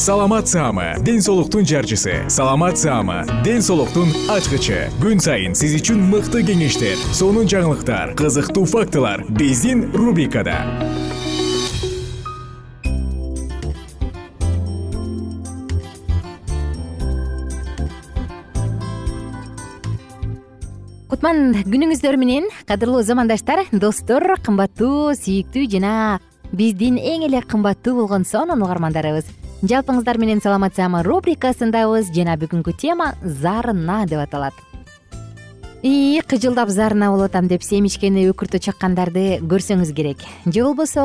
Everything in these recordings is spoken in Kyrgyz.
саламат саама ден соолуктун жарчысы. Саламат саама ден соолуктун ачкычы. Күн сайын сиз үчүн мыкты кеңештер сонун жаңылыктар кызыктуу фактылар биздин рубрикада. Кутман күнүңүздөр менен кадырлуу замандаштар достор кымбаттуу сүйүктүү жана биздин эң эле кымбаттуу болгон сонун угармандарыбыз жалпыңыздар менен саламатсыамы рубрикасындабыз жана бүгүнкү тема зарына деп аталат. Ии кыжылдап зарына болуп атам деп семичкени өкүртө чаккандарды көрсөңүз керек. Же болбосо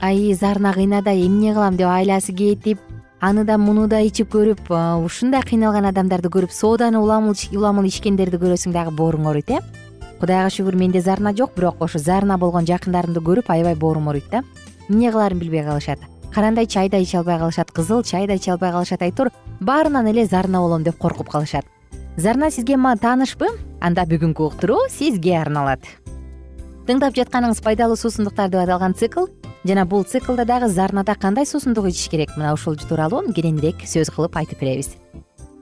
аи зарына кыйнадай эмне кылам? деп айласы кетип аны да муну да ичип көрүп ушундай кыйналган адамдарды көрүп сооданы уламыл ичкендерди көрөсүң дагы бооруң ооруйт э? Кудайга шүгүр менде зарына жок бирок ошо зарына болгон жакындарымды көрүп аябай боорум ооруйт да. Эмне кылаарын билбей калышат карандай чай да иче албай калышат кызыл чай да иче албай калышат айтор баарынан эле зарына болом деп коркуп калышат. Зарына сизге таанышпы? Анда бүгүнкү уктуруу сизге арналат. Тыңдап жатканыңыз пайдалуу суусундуктар деп аталган цикл жана бул циклда дагы зарнада кандай суусундук ичиш керек? Мына ушул тууралуу кененирээк сөз кылып айтып беребиз.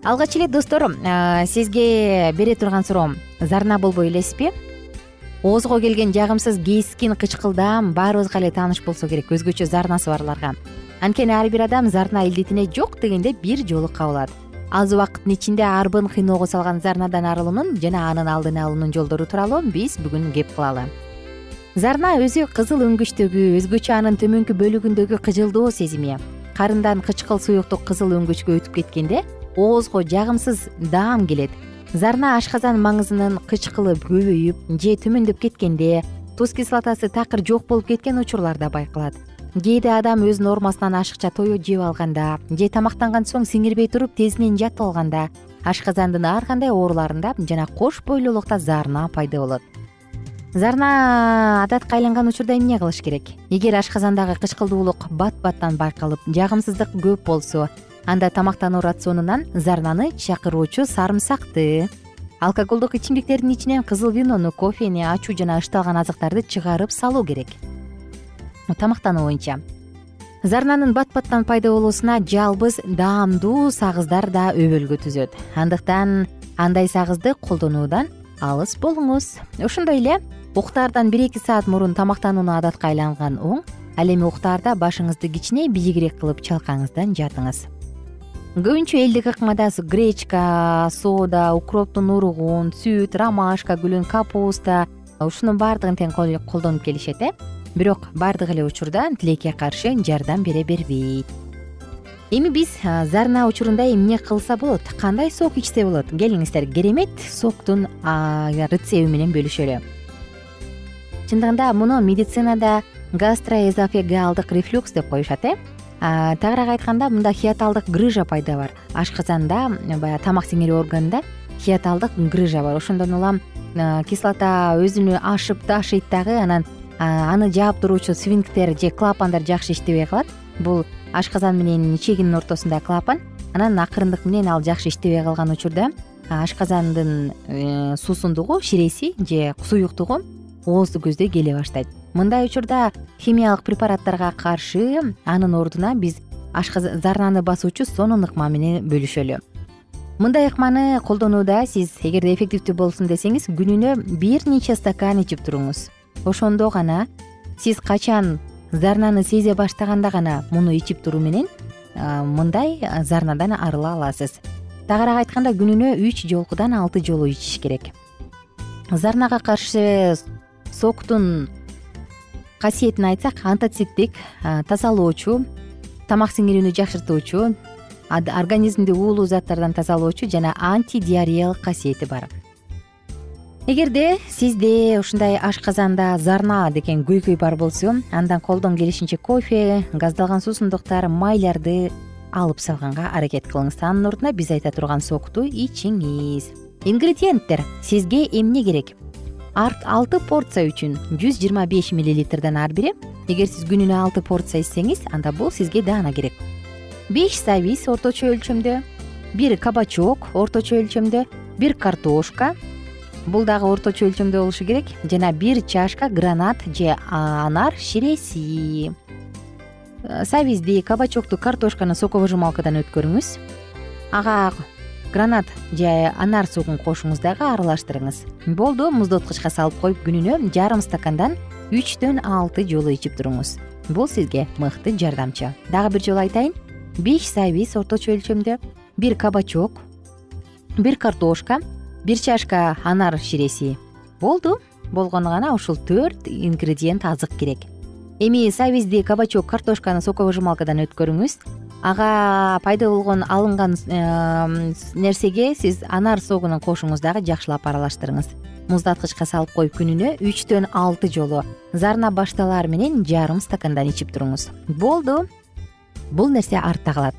Алгач эле достор сизге бере турган суроом зарна болбой элесизби оозго келген жагымсыз кескин кычкылдаам баарыбызга эле тааныш болсо керек. Өзгөчө зарнасы барларга анткени ар бир адам зарна илдетине жок дегенде бир жолу кабылат. Аз убакыттын ичинде арбын кыйноого салган зарнадан арылуунун жана анын алдын алуунун жолдору тууралуу биз бүгүн кеп кылалы. Зарна өзү кызыл өңгүчтөгү өзгөчө анын төмөнкү бөлүгүндөгү кыжылдоо сезими. Карындан кычкыл суюктук кызыл өңгүчкө өтүп кеткенде оозго жагымсыз даам келет зарна ашказан маңызынын кычкылы көбөйүп же төмөндөп кеткенде туз кислотасы такыр жок болуп кеткен учурларда байкалат. Кээде адам өз нормасынан ашыкча тое жеп алганда же тамактанган соң сиңирбей туруп тезинен жатып алганда ашказандын ар кандай ооруларында жана кош бойлуулукта зарна пайда болот. Зарна адатка айланган учурда эмне кылыш керек? Эгер ашказандагы кычкылдуулук бат баттан байкалып жагымсыздык көп болсо анда тамактануу рационунан зарнаны чакыруучу сарымсакты. Алкоголдук ичимдиктердин ичинен кызыл винону кофени ачуу жана ычыталган азыктарды чыгарып салуу керек. Тамактануу боюнча зарнанын бат баттан пайда болуусуна жалбыз даамдуу сагыздар да өбөлгө түзөт. Андыктан андай сагызды колдонуудан алыс болуңуз. Ошондой эле уктаардан бир эки саат мурун тамактанууну адатка айланган оң ал эми уктаарда башыңызды кичине бийигирээк кылып чалкаңыздан жатыңыз көбүнчө элдик ыкмада гречка соода укроптун уругун сүт ромашка гүлүн капуста ушунун баардыгын тең колдонуп келишет э? Бирок баардык эле учурда тилекке каршы жардам бере бербейт. Эми биз зарна учурунда эмне кылса болот? Кандай сок ичсе болот? Келиңиздер керемет соктун рецеби менен бөлүшөлү. Чындыгында муну медицинада гастроэзофегалдык рефлюкс деп коюшат э тагыраак айтканда мында хиаталдык грыжа пайда бар. Ашказанда баягы тамак сиңирүү органында хиаталдык грыжа бар. Ошондон улам кислота өзүнү ашып ташыйт дагы анан аны жаап туруучу свинктер же клапандар жакшы иштебей калат. Бул ашказан менен ичегинин ортосунда клапан анан акырындык менен ал жакшы иштебей калган учурда ашказандын э, суусундугу ширеси же суюктугу оозду көздөй келе баштайт мындай учурда химиялык препараттарга каршы анын ордуна биз зарнаны басуучу сонун ыкма менен бөлүшөлү. Мындай ыкманы колдонууда сиз эгерде эффективдүү болсун десеңиз күнүнө бир нече стакан ичип туруңуз. Ошондо гана сиз качан зарнаны сезе баштаганда гана муну ичип туруу менен мындай зарнадан арыла аласыз. Тагыраак айтканда күнүнө үч жолкудан алты жолу ичиш керек. Зарнага каршы соктун касиетин айтсак антоциттик тазалоочу тамак сиңирүүнү жакшыртуучу организмди уулуу заттардан тазалоочу жана антидиареялык касиети бар. Эгерде сизде ушундай ашказанда зарна деген көйгөй бар болсо андан колдон келишинче кофе газдалган суусундуктар майларды алып салганга аракет кылыңыз. Анын ордуна биз айта турган сокту ичиңиз. Ингредиенттер сизге эмне керек алты порция үчүн жүз жыйырма беш миллилитрден ар бири эгер сиз күнүнө алты порция ичсеңиз анда бул сизге даана керек. Беш сабиз орточо өлчөмдө бир кабачок орточо өлчөмдө бир картошка. Бул дагы орточо өлчөмдө болушу керек. Жана бир чашка гранат же анар ширеси. Э, сабизди кабачокту картошканы соковыжималкадан өткөрүңүз. Ага гранат же анар сугун кошуңуз дагы аралаштырыңыз. Болду муздоткучка салып коюп күнүнө жарым стакандан үчтөн алты жолу ичип туруңуз. Бул сизге мыкты жардамчы. Дагы бир жолу айтайын. Беш сабиз орточо өлчөмдө бир кабачок бир картошка бир чашка анар ширеси. Болду болгону гана ушул төрт ингредиент азык керек. Эми сабизди кабачок картошканы соковыжималкадан өткөрүңүз ага пайда болгон алынган нерсеге сиз анар согунун кошуңуз дагы жакшылап аралаштырыңыз. Муздаткычка салып коюп күнүнө үчтөн алты жолу зарна башталаар менен жарым стакандан ичип туруңуз. Болду. Бул нерсе артта калат.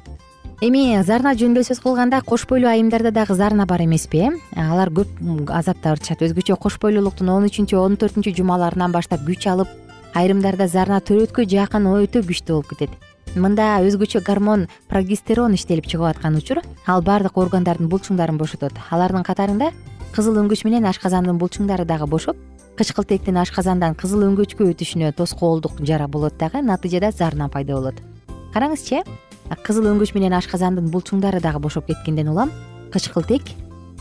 Эми зарна жөнүндө сөз кылганда кош бойлуу айымдарда дагы зарна бар эмеспи э алар көп азапташат өзгөчө кош бойлуулуктун он үчүнчү он төртүнчү жумаларынан баштап күч алып айрымдарда зарна төрөткө жакын өтө күчтүү болуп кетет мында өзгөчө гормон прогестерон иштелип чыгып аткан учур. Ал баардык органдардын булчуңдарын бошотот. Алардын катарында кызыл өңгөч менен ашказандын булчуңдары дагы бошоп кычкылтектин ашказандан кызыл өңгөчкө өтүшүнө тоскоолдук жара болот дагы натыйжада зарна пайда болот. Караңызчы кызыл өңгөч менен ашказандын булчуңдары дагы бошоп кеткенден улам кычкылтек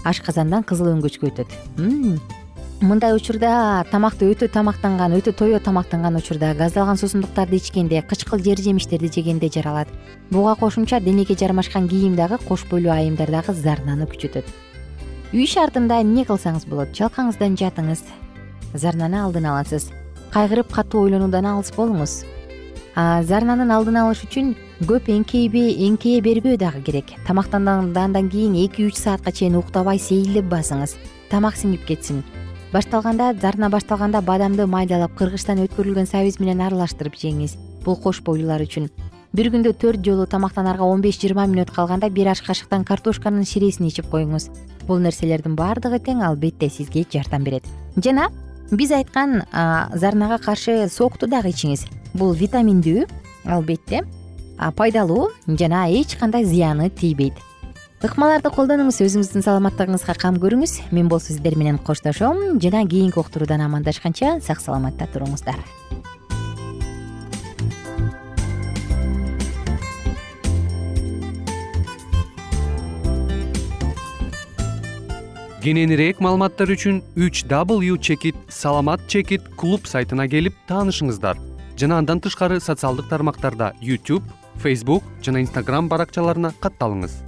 ашказандан кызыл өңгөчкө өтөт мындай учурда тамакты өтө тамактанган өтө тое тамактанган учурда газдалган суусундуктарды ичкенде кычкыл жер жемиштерди жегенде жаралат. Буга кошумча денеге жармашкан кийим дагы кош бойлуу айымдар дагы зарнаны күчөтөт. Үй шартында эмне кылсаңыз болот? Чалкаңыздан жатыңыз. Зарнаны алдын аласыз. Кайгырып катуу ойлонуудан алыс болуңуз. Зарнанын алдын алыш үчүн көп эңкейе бербөө дагы керек. Тамактангандан кийин эки үч саатка чейин уктабай сейилдеп басыңыз. Тамак сиңип кетсин башталганда зарна башталганда бадамды майдалап кыргычтан өткөрүлгөн сабиз менен аралаштырып жеңиз бул кош бойлуулар үчүн. Бир күндө төрт жолу тамактанаарга он беш жыйырма мүнөт калганда бир аш кашыктан картошканын ширесин ичип коюңуз. Бул нерселердин баардыгы тең албетте сизге жардам берет. Жана биз айткан зарнага каршы сокту дагы ичиңиз. Бул витаминдүү албетте пайдалуу жана эч кандай зыяны тийбейт ыкмаларды колдонуңуз өзүңүздүн саламаттыгыңызга кам көрүңүз. Мен болсо сиздер менен коштошом. Жана кийинки уктуруудан амандашканча сак саламатта туруңуздар. Кененирээк маалыматтар үчүн үч w чекит саламат чекит клуб сайтына келип таанышыңыздар. Жана андан тышкары социалдык тармактарда youtube facebook жана instagram баракчаларына катталыңыз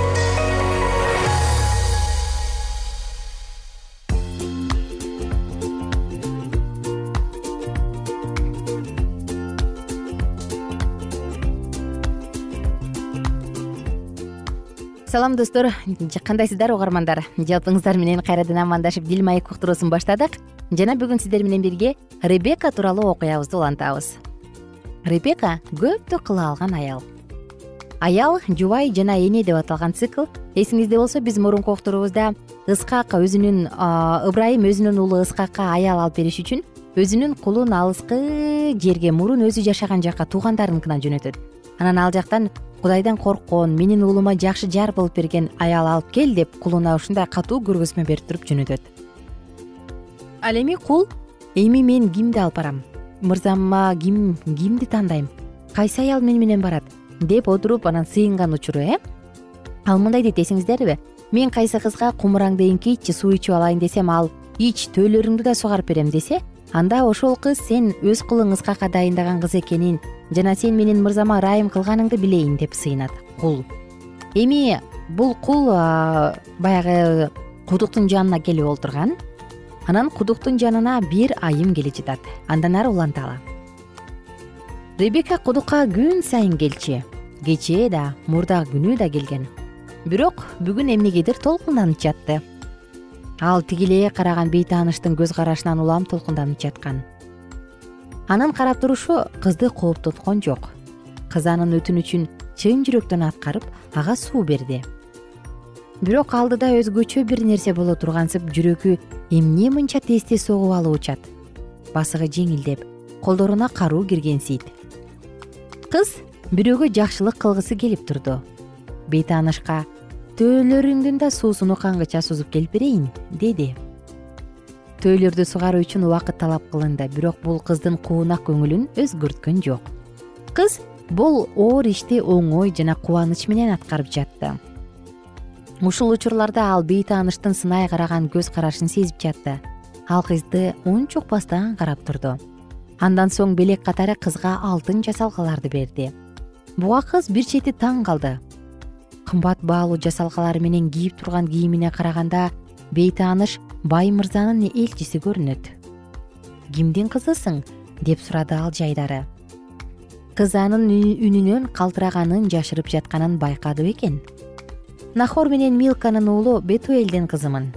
салам достор. Кандайсыздар угармандар. Жалпыңыздар менен кайрадан амандашып дил маек уктуруусун баштадык. Жана бүгүн сиздер менен бирге ребека тууралуу окуябызды улантабыз. Ребека көптү кыла алган аял. Аял жубай жана эне деп аталган цикл. Эсиңизде болсо биз мурунку уктуруубузда ыскак өзүнүн ыбрайым өзүнүн уулу ыскакка аял алып бериш үчүн өзүнүн кулун алыскы жерге мурун өзү жашаган жакка туугандарыныкына жөнөтөт. Анан ал жактан кудайдан корккон менин уулума жакшы жар болуп берген аял алып кел деп кулуна ушундай катуу көргөзмө берип туруп жөнөтөт. Ал эми кул эми мен кимди алып барам? Мырзама ким кимди тандайм? Кайсы аял мени менен барат? Деп отуруп анан сыйынган учуру э? Ал мындай дейт эсиңиздерби мен кайсы кызга кумураңды эңкейтчи суу ичип алайын десем ал ич төөлөрүңдү да сугарып берем десе анда ошол кыз сен өз кулуң ыскакка дайындаган кыз экенин жана сен менин мырзама ырайым кылганыңды билейин деп сыйынат кул. Эми бул кул баягы кудуктун жанына келип олтурган. Анан кудуктун жанына бир айым келе жатат. Андан ары уланталы ребека кудукка күн сайын келчү. Кечээ да мурдагы күнү да келген. Бирок бүгүн эмнегедир толкунданып жатты ал тигилее караган бейтааныштын көз карашынан улам толкунданып жаткан. Анын карап турушу кызды кооптоткон жок. Кыз анын өтүнүчүн чын жүрөктөн аткарып ага суу берди. Бирок алдыда өзгөчө бир нерсе боло тургансып жүрөгү эмне мынча тез тез согуп алып учат? Басыгы жеңилдеп колдоруна каруу киргенсийт кыз бирөөгө жакшылык кылгысы келип турду. Бейтаанышка төөлөрүңдүн да суусуну кангыча сузуп келип берейин деди. Төөлөрдү сугаруу үчүн убакыт талап кылынды бирок бул кыздын куунак көңүлүн өзгөрткөн жок. Кыз бул оор ишти оңой жана кубаныч менен аткарып жатты. Ушул учурларда ал бейтааныштын сынай караган көз карашын сезип жатты. Ал кызды унчукпастан карап турду. Андан соң белек катары кызга алтын жасалгаларды берди. Буга кыз бир чети таң калды кымбат баалуу жасалгалары менен кийип турган кийимине караганда бейтааныш бай мырзанын элчиси көрүнөт. Кимдин кызысың? деп сурады ал жайдары. Кыз анын үнүнөн калтыраганын жашырып жатканын байкады бекен нахор менен милканын уулу бетуэлдин кызымын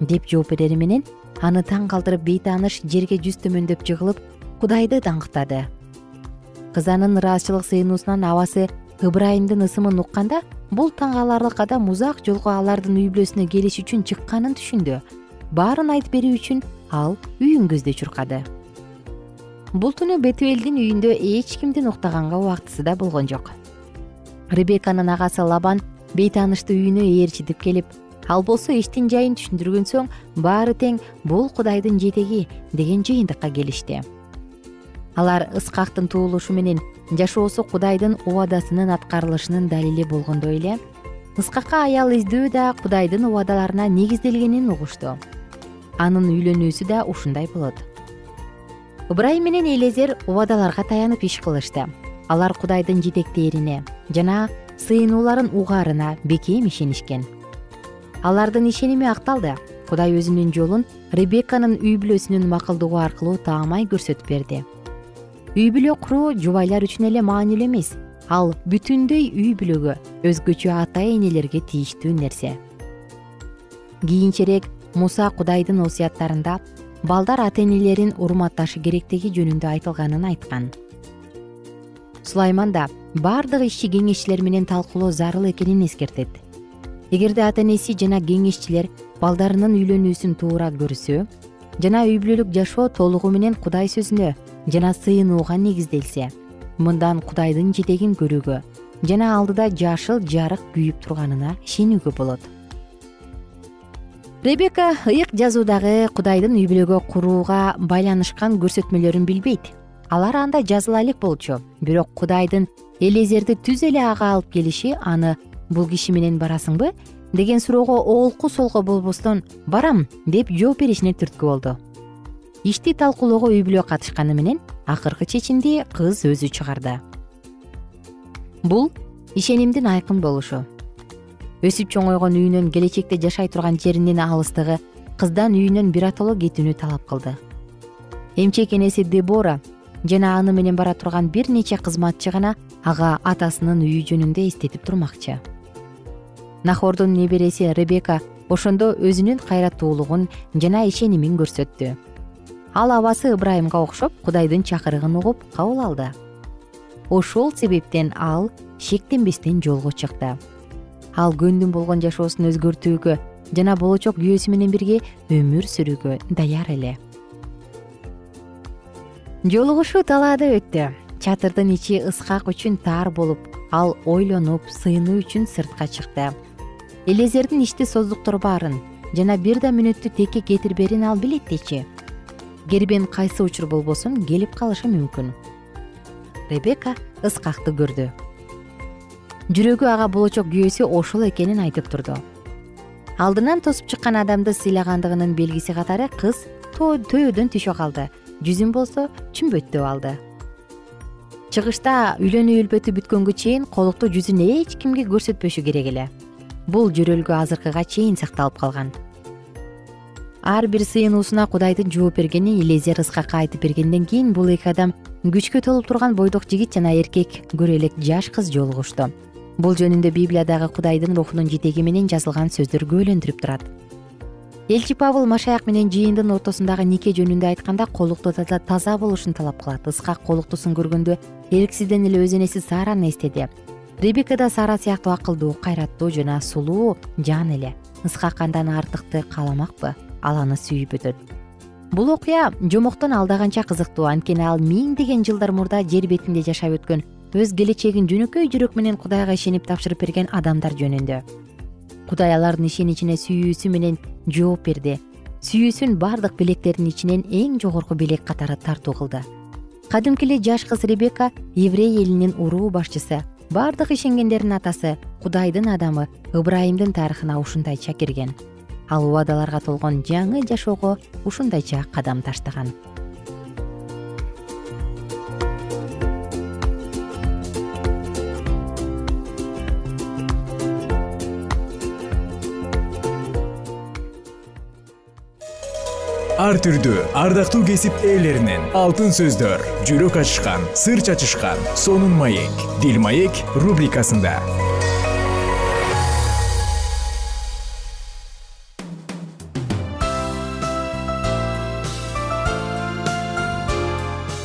деп жооп берери менен аны таң калтырып бейтааныш жерге жүз төмөндөп жыгылып кудайды даңктады. Кыз анын ыраазычылык сыйынуусунан абасы ыбрайымдын ысымын укканда бул таң каларлык адам узак жолго алардын үй бүлөсүнө келиш үчүн чыкканын түшүндү. Баарын айтып берүү үчүн ал үйүн көздөй чуркады. Бул түнү бетуэлдин үйүндө эч кимдин уктаганга убактысы да болгон жок. Ребеканын агасы лабан бейтаанышты үйүнө ээрчитип келип ал болсо иштин жайын түшүндүргөн соң баары тең бул кудайдын жетеги деген жыйынтыкка келишти. Алар ыскактын туулушу менен жашоосу кудайдын убадасынын аткарылышынын далили болгондой эле ыскакка аял издөө да кудайдын убадаларына негизделгенин угушту. Анын үйлөнүүсү да ушундай болот. Ыбрайым менен элезер убадаларга таянып иш кылышты. Алар кудайдын жетектээрине жана сыйынууларын угаарына бекем ишенишкен. Алардын ишеними акталды. Кудай өзүнүн жолун ребекканын үй бүлөсүнүн макулдугу аркылуу таамай көрсөтүп берди үй бүлө куруу жубайлар үчүн эле маанилүү эмес. Ал бүтүндөй үй бүлөгө өзгөчө ата энелерге тийиштүү нерсе. Кийинчерээк муса кудайдын осуяттарында балдар ата энелерин урматташы керектиги жөнүндө айтылганын айткан. Сулайман да баардык ишчи кеңешчилер менен талкуулоо зарыл экенин эскертет. Эгерде ата энеси жана кеңешчилер балдарынын үйлөнүүсүн туура көрсө жана үй бүлөлүк жашоо толугу менен кудай сөзүнө жана сыйынууга негизделсе мындан кудайдын жетегин көрүүгө жана алдыда жашыл жарык күйүп турганына ишенүүгө болот. Ребека ыйык жазуудагы кудайдын үй бүлөгө курууга байланышкан көрсөтмөлөрүн билбейт. Алар анда жазыла элек болчу бирок кудайдын элезерди түз эле ага алып келиши аны бул киши менен барасыңбы? деген суроого олку солку болбостон барам! деп жооп беришине түрткү болду ишти талкуулоого үй бүлө катышканы менен акыркы чечимди кыз өзү чыгарды. Бул ишенимдин айкын болушу. Өсүп чоңойгон үйүнөн келечекте жашай турган жеринин алыстыгы кыздан үйүнөн биротоло кетүүнү талап кылды. Эмчек энеси дебора жана аны менен бара турган бир нече кызматчы гана ага атасынын үйү жөнүндө эстетип турмакчы. Нахордун небереси ребека ошондо өзүнүн кайраттуулугун жана ишенимин көрсөттү ал абасы ыбрайымга окшоп кудайдын чакырыгын угуп кабыл алды. Ошол себептен ал шектенбестен жолго чыкты. Ал көндүм болгон жашоосун өзгөртүүгө жана болочок күйөөсү менен бирге өмүр сүрүүгө даяр эле. Жолугушуу талаада өттү. Чатырдын ичи ыскак үчүн таар болуп ал ойлонуп сыйынуу үчүн сыртка чыкты. Элезердин ишти создуктурбаарын жана бир да мүнөттү текке кетирбээрин ал билет дечи кербен кайсы учур болбосун келип калышы мүмкүн. Ребека ыскакты көрдү. Жүрөгү ага болочок күйөөсү ошол экенин айтып турду. Алдынан тосуп чыккан адамды сыйлагандыгынын белгиси катары кыз төбөдөн түшө калды. Жүзүн болсо чүмбөттөп алды. Чыгышта үйлөнүү үлпөтү бүткөнгө чейин колукту жүзүн эч кимге көрсөтпөшү керек эле. Бул жөрөлгө азыркыга чейин сакталып калган ар бир сыйынуусуна кудайдын жооп бергени элезер ыскакка айтып бергенден кийин бул эки адам күчкө толуп турган бойдок жигит жана эркек көрө элек жаш кыз жолугушту бул жөнүндө библиядагы кудайдын рухунун жетеги менен жазылган сөздөр күбөлөндүрүп турат. Элчи павыл машаяк менен жыйындын ортосундагы нике жөнүндө айтканда колукту таза болушун талап кылат. Ыскак колуктусун көргөндө эрксизден эле өз энеси сараны эстеди. Ребека да сара сыяктуу акылдуу кайраттуу жана сулуу жан эле. Ыскак андан артыкты кааламакпы ал аны сүйүп өтөт. Бул окуя жомоктон алдаганча кызыктуу анткени ал миңдеген жылдар мурда жер бетинде жашап өткөн өз келечегин жөнөкөй жүрөк менен кудайга ишенип тапшырып берген адамдар жөнүндө. Кудай алардын ишеничине сүйүүсү менен жооп берди. Сүйүүсүн бардык белектердин ичинен эң жогорку белек катары тартуу кылды. Кадимки эле жаш кыз ребека еврей элинин уруу башчысы бардык ишенгендердин атасы кудайдын адамы ыбрайымдын тарыхына ушундайча кирген ал убадаларга толгон жаңы жашоого ушундайча кадам таштаган. Ар түрдүү ардактуу кесип ээлеринен алтын сөздөр жүрөк ачышкан сыр чачышкан сонун маек дил маек рубрикасында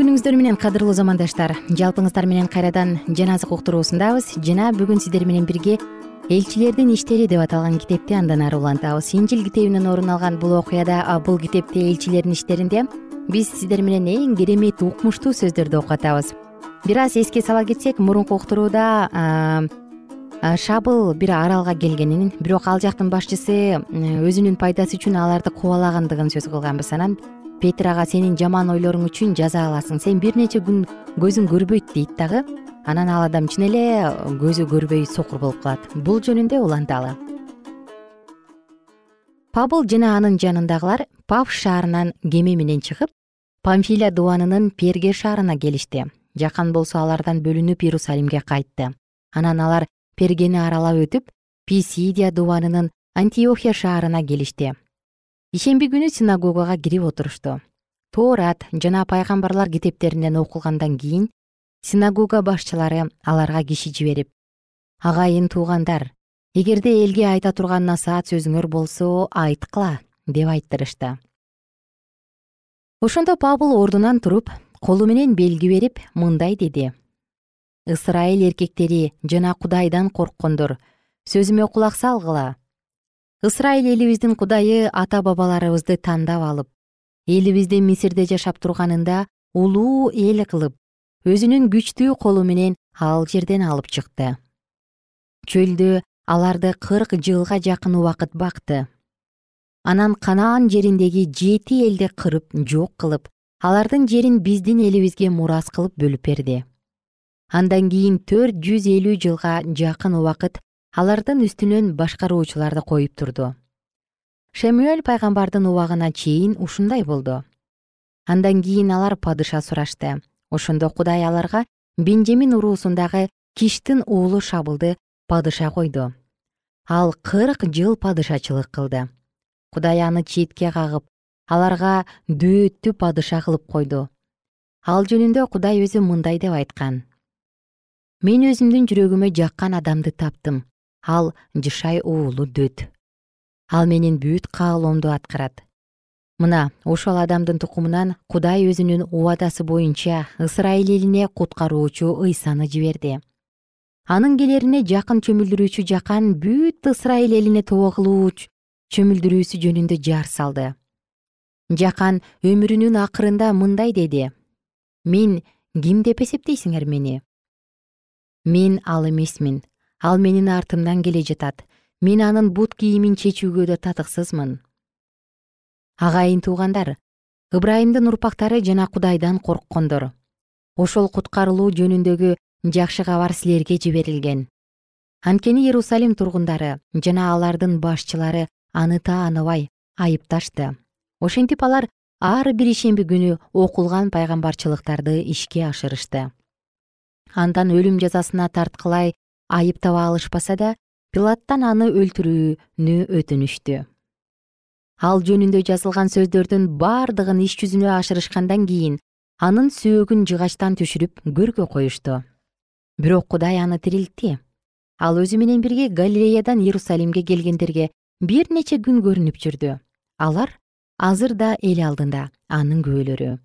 күнүңүздөр менен кадырлуу замандаштар. Жалпыңыздар менен кайрадан жан азык уктуруусундабыз жана бүгүн сиздер менен бирге элчилердин иштери деп аталган китепти андан ары улантабыз. Инжил китебинен орун алган бул окуяда бул китепте элчилердин иштеринде биз сиздер менен эң керемет укмуштуу сөздөрдү окуп атабыз бир аз эске сала кетсек мурунку уктурууда шабыл бир аралга келгенин бирок ал жактын башчысы өзүнүн пайдасы үчүн аларды кубалагандыгын сөз кылганбыз. Анан петир ага сенин жаман ойлоруң үчүн жаза аласың. Сен бир нече күн көзүң көрбөйт дейт дагы. Анан ал адам чын эле көзү көрбөй сокур болуп калат. Бул жөнүндө уланталы пабыл жана анын жанындагылар пав шаарынан кеме менен чыгып памфилия дубанынын перге шаарына келишти. Жакан болсо алардан бөлүнүп иерусалимге кайтты. Анан алар пергени аралап өтүп писидия дубанынын антиохия шаарына келишти ишемби күнү синагогага кирип отурушту тоорат жана пайгамбарлар китептеринен окулгандан кийин синагога башчылары аларга киши жиберип агайын туугандар эгерде элге айта турган насаат сөзүңөр болсо айткыла деп айттырышты. Ошондо пабыл ордунан туруп колу менен белги берип мындай деди. Ысрайыл эркектери жана кудайдан корккондор сөзүмө кулак салгыла ысрайыл элибиздин кудайы ата бабаларыбызды тандап алып элибиздин мисирде жашап турганында улуу эл кылып өзүнүн күчтүү колу менен ал жерден алып чыкты. Чөлдө аларды кырк жылга жакын убакыт бакты. Анан канаан жериндеги жети элди кырып жок кылып алардын жерин биздин элибизге мурас кылып бөлүп берди. Андан кийин төрт жүз элүү жылга жакын убакыт алардын үстүнөн башкаруучуларды коюп турду. Шемюэль пайгамбардын убагына чейин ушундай болду. Андан кийин алар падыша сурашты. Ошондо кудай аларга бенжемин уруусундагы киштин уулу шабылды падыша койду. Ал кырк жыл падышачылык кылды. Кудай аны четке кагып аларга дөөттү падыша кылып койду. Ал жөнүндө кудай өзү мындай деп айткан. Мен өзүмдүн жүрөгүмө жаккан адамды таптым ал жышай уулу дөт. Ал менин бүт каалоомду аткарат. Мына ошол адамдын тукумунан кудай өзүнүн убадасы боюнча ысрайыл элине куткаруучу ыйсаны жиберди. Анын келерине жакын чөмүлдүрүүчү жакан бүт ысрайыл элине тобо кылуу чөмүлдүрүүсү жөнүндө жар салды. Жакан өмүрүнүн акырында мындай деди. Мен ким деп эсептейсиңер мени? Мен ал эмесмин ал менин артымдан келе жатат. Мен анын бут кийимин чечүүгө да татыксызмын. Агайын туугандар ыбрайымдын урпактары жана кудайдан корккондор. Ошол куткарылуу жөнүндөгү жакшы кабар силерге жиберилген. Анткени иерусалим тургундары жана алардын башчылары аны тааныбай айыпташты. Ошентип алар ар бир ишемби күнү окулган пайгамбарчылыктарды ишке ашырышты. Андан өлүм жазасына тарткылай айыптаба алышпаса да пилаттан аны өлтүрүүнү өтүнүштү. Ал жөнүндө жазылган сөздөрдүн бардыгын иш жүзүнө ашырышкандан кийин анын сөөгүн жыгачтан түшүрүп көргө коюшту. Бирок кудай аны тирилтти. Ал өзү менен бирге галилеядан иерусалимге келгендерге бир нече күн көрүнүп жүрдү. Алар азыр да эл алдында анын күбөлөрү.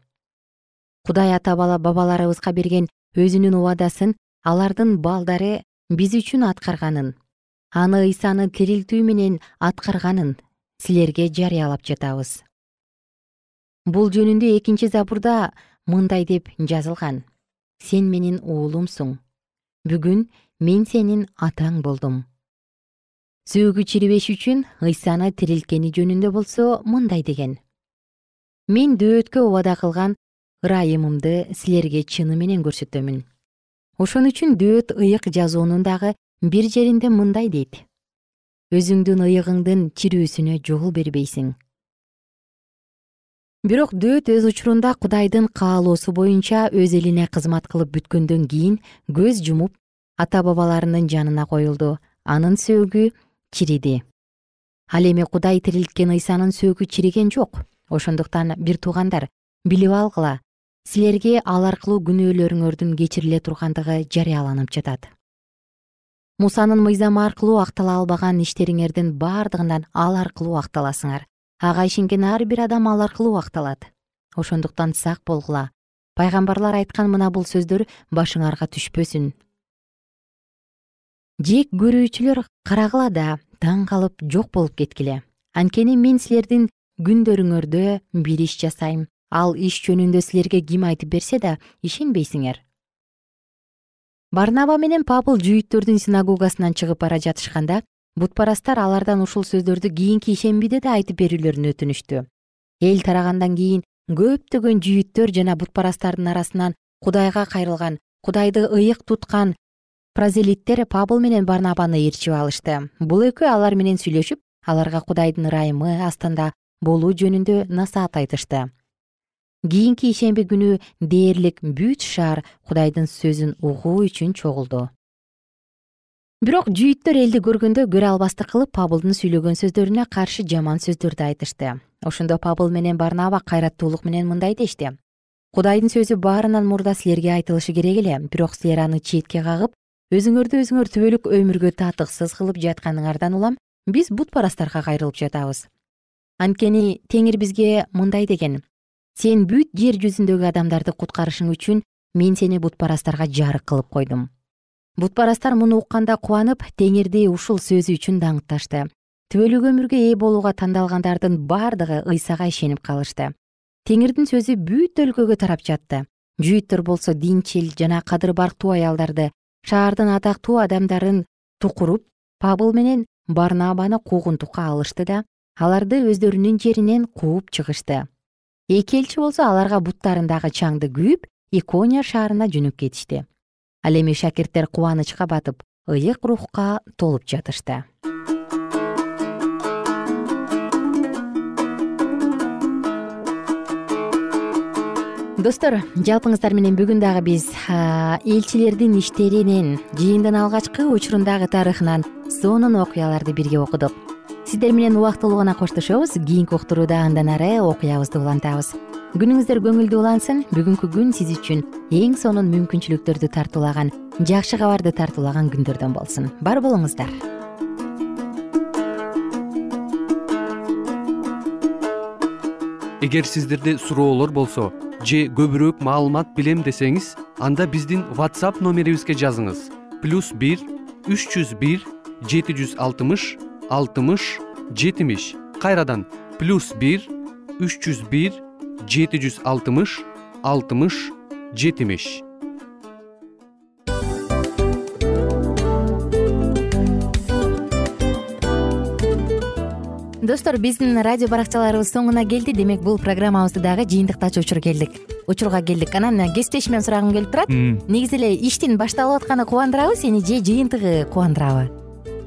Кудай ата бабаларыбызга берген өзүнүн убадасын алардын балдары биз үчүн аткарганын аны ыйсаны тирилтүү менен аткарганын силерге жарыялап жатабыз. Бул жөнүндө экинчи забурда мындай деп жазылган. Сен менин уулумсуң. Бүгүн мен сенин атаң болдум. Сөөгү чирибеш үчүн ыйсаны тирилткени жөнүндө болсо мындай деген. Мен дөөткө убада кылган ырайымымды силерге чыны менен көрсөтөмүн ошон үчүн дөөт ыйык жазуунун дагы бир жеринде мындай дейт. Өзүңдүн ыйыгыңдын чирүүсүнө жол бербейсиң. Бирок дөөт өз учурунда кудайдын каалоосу боюнча өз элине кызмат кылып бүткөндөн кийин көз жумуп ата бабаларынын жанына коюлду. Анын сөөгү чириди. Ал эми кудай тирилткен ыйсанын сөөгү чириген жок. Ошондуктан бир туугандар билип алгыла силерге ал аркылуу күнөөлөрүңөрдүн кечириле тургандыгы жарыяланып жатат. Мусанын мыйзамы аркылуу актала албаган иштериңердин бардыгынан ал аркылуу акталасыңар. Ага ишенген ар бир адам ал аркылуу акталат. Ошондуктан сак болгула. Пайгамбарлар айткан мына бул сөздөр башыңарга түшпөсүн. Жек көрүүчүлөр карагыла да таң калып жок болуп кеткиле. Анткени мен силердин күндөрүңөрдө бир иш жасайм ал иш жөнүндө силерге ким айтып берсе да ишенбейсиңер. Барнаба менен пабыл жүйүттөрдүн синагогасынан чыгып бара жатышканда бутпарастар алардан ушул сөздөрдү кийинки ишембиде да айтып берүүлөрүн өтүнүштү. Эл тарагандан кийин көптөгөн жүйүттөр жана бутпарастардын арасынан кудайга кайрылган кудайды ыйык туткан прозелиттер пабыл менен барнабаны ээрчип алышты. Бул экөө алар менен сүйлөшүп аларга кудайдын ырайымы астында болуу жөнүндө насаат айтышты кийинки ишемби күнү дээрлик бүт шаар кудайдын сөзүн угуу үчүн чогулду. Бирок жүйүттөр элди көргөндө көрө албастык кылып пабылдын сүйлөгөн сөздөрүнө каршы жаман сөздөрдү айтышты. Ошондо пабыл менен барнаба кайраттуулук менен мындай дешти. Кудайдын сөзү баарынан мурда силерге айтылышы керек эле бирок силер аны четке кагып өзүңөрдү өзүңөр түбөлүк өмүргө татыксыз кылып жатканыңардан улам биз бутпарастарга кайрылып жатабыз. Анткени теңир бизге мындай деген сен бүт жер жүзүндөгү адамдарды куткарышың үчүн мен сени бутпарастарга жарык кылып койдум. Бутпарастар муну укканда кубанып теңирди ушул сөзү үчүн даңкташты. Түбөлүк өмүргө ээ болууга тандалгандардын бардыгы ыйсага ишенип калышты. Теңирдин сөзү бүт өлкөгө тарап жатты. Жүйүттөр болсо динчил жана кадыр барктуу аялдарды шаардын атактуу адамдарын тукуруп пабыл менен барнабаны куугунтукка алышты да аларды өздөрүнүн жеринен кууп чыгышты эки элчи болсо аларга буттарындагы чаңды күйүп икония шаарына жөнөп кетишти. Ал эми шакирттер кубанычка батып ыйык рухка толуп жатышты. Достор жалпыңыздар менен бүгүн дагы биз элчилердин иштеринен жыйындын алгачкы учурундагы тарыхынан сонун окуяларды бирге окудук сиздер менен убактылуу гана коштошобуз. Кийинки уктурууда андан ары окуябызды улантабыз. Күнүңүздөр көңүлдүү улансын. Бүгүнкү күн сиз үчүн эң сонун мүмкүнчүлүктөрдү тартуулаган жакшы кабарды тартуулаган күндөрдөн болсун. Бар болуңуздар. Эгер сиздерде суроолор болсо же көбүрөөк маалымат билем десеңиз анда биздин whatsapp номерибизге жазыңыз. Плюс бир үч жүз бир жети жүз алтымыш алтымыш жетимиш. Кайрадан плюс бир үч жүз бир жети жүз алтымыш алтымыш жетимиш. Достор биздин радио баракчаларыбыз соңуна келди. Демек бул программабызды дагы жыйынтыктаочу учур келдик. Учурга келдик анан кесиптешимден сурагым келип турат. Негизи эле иштин башталып атканы кубандырабы сени же жыйынтыгы кубандырабы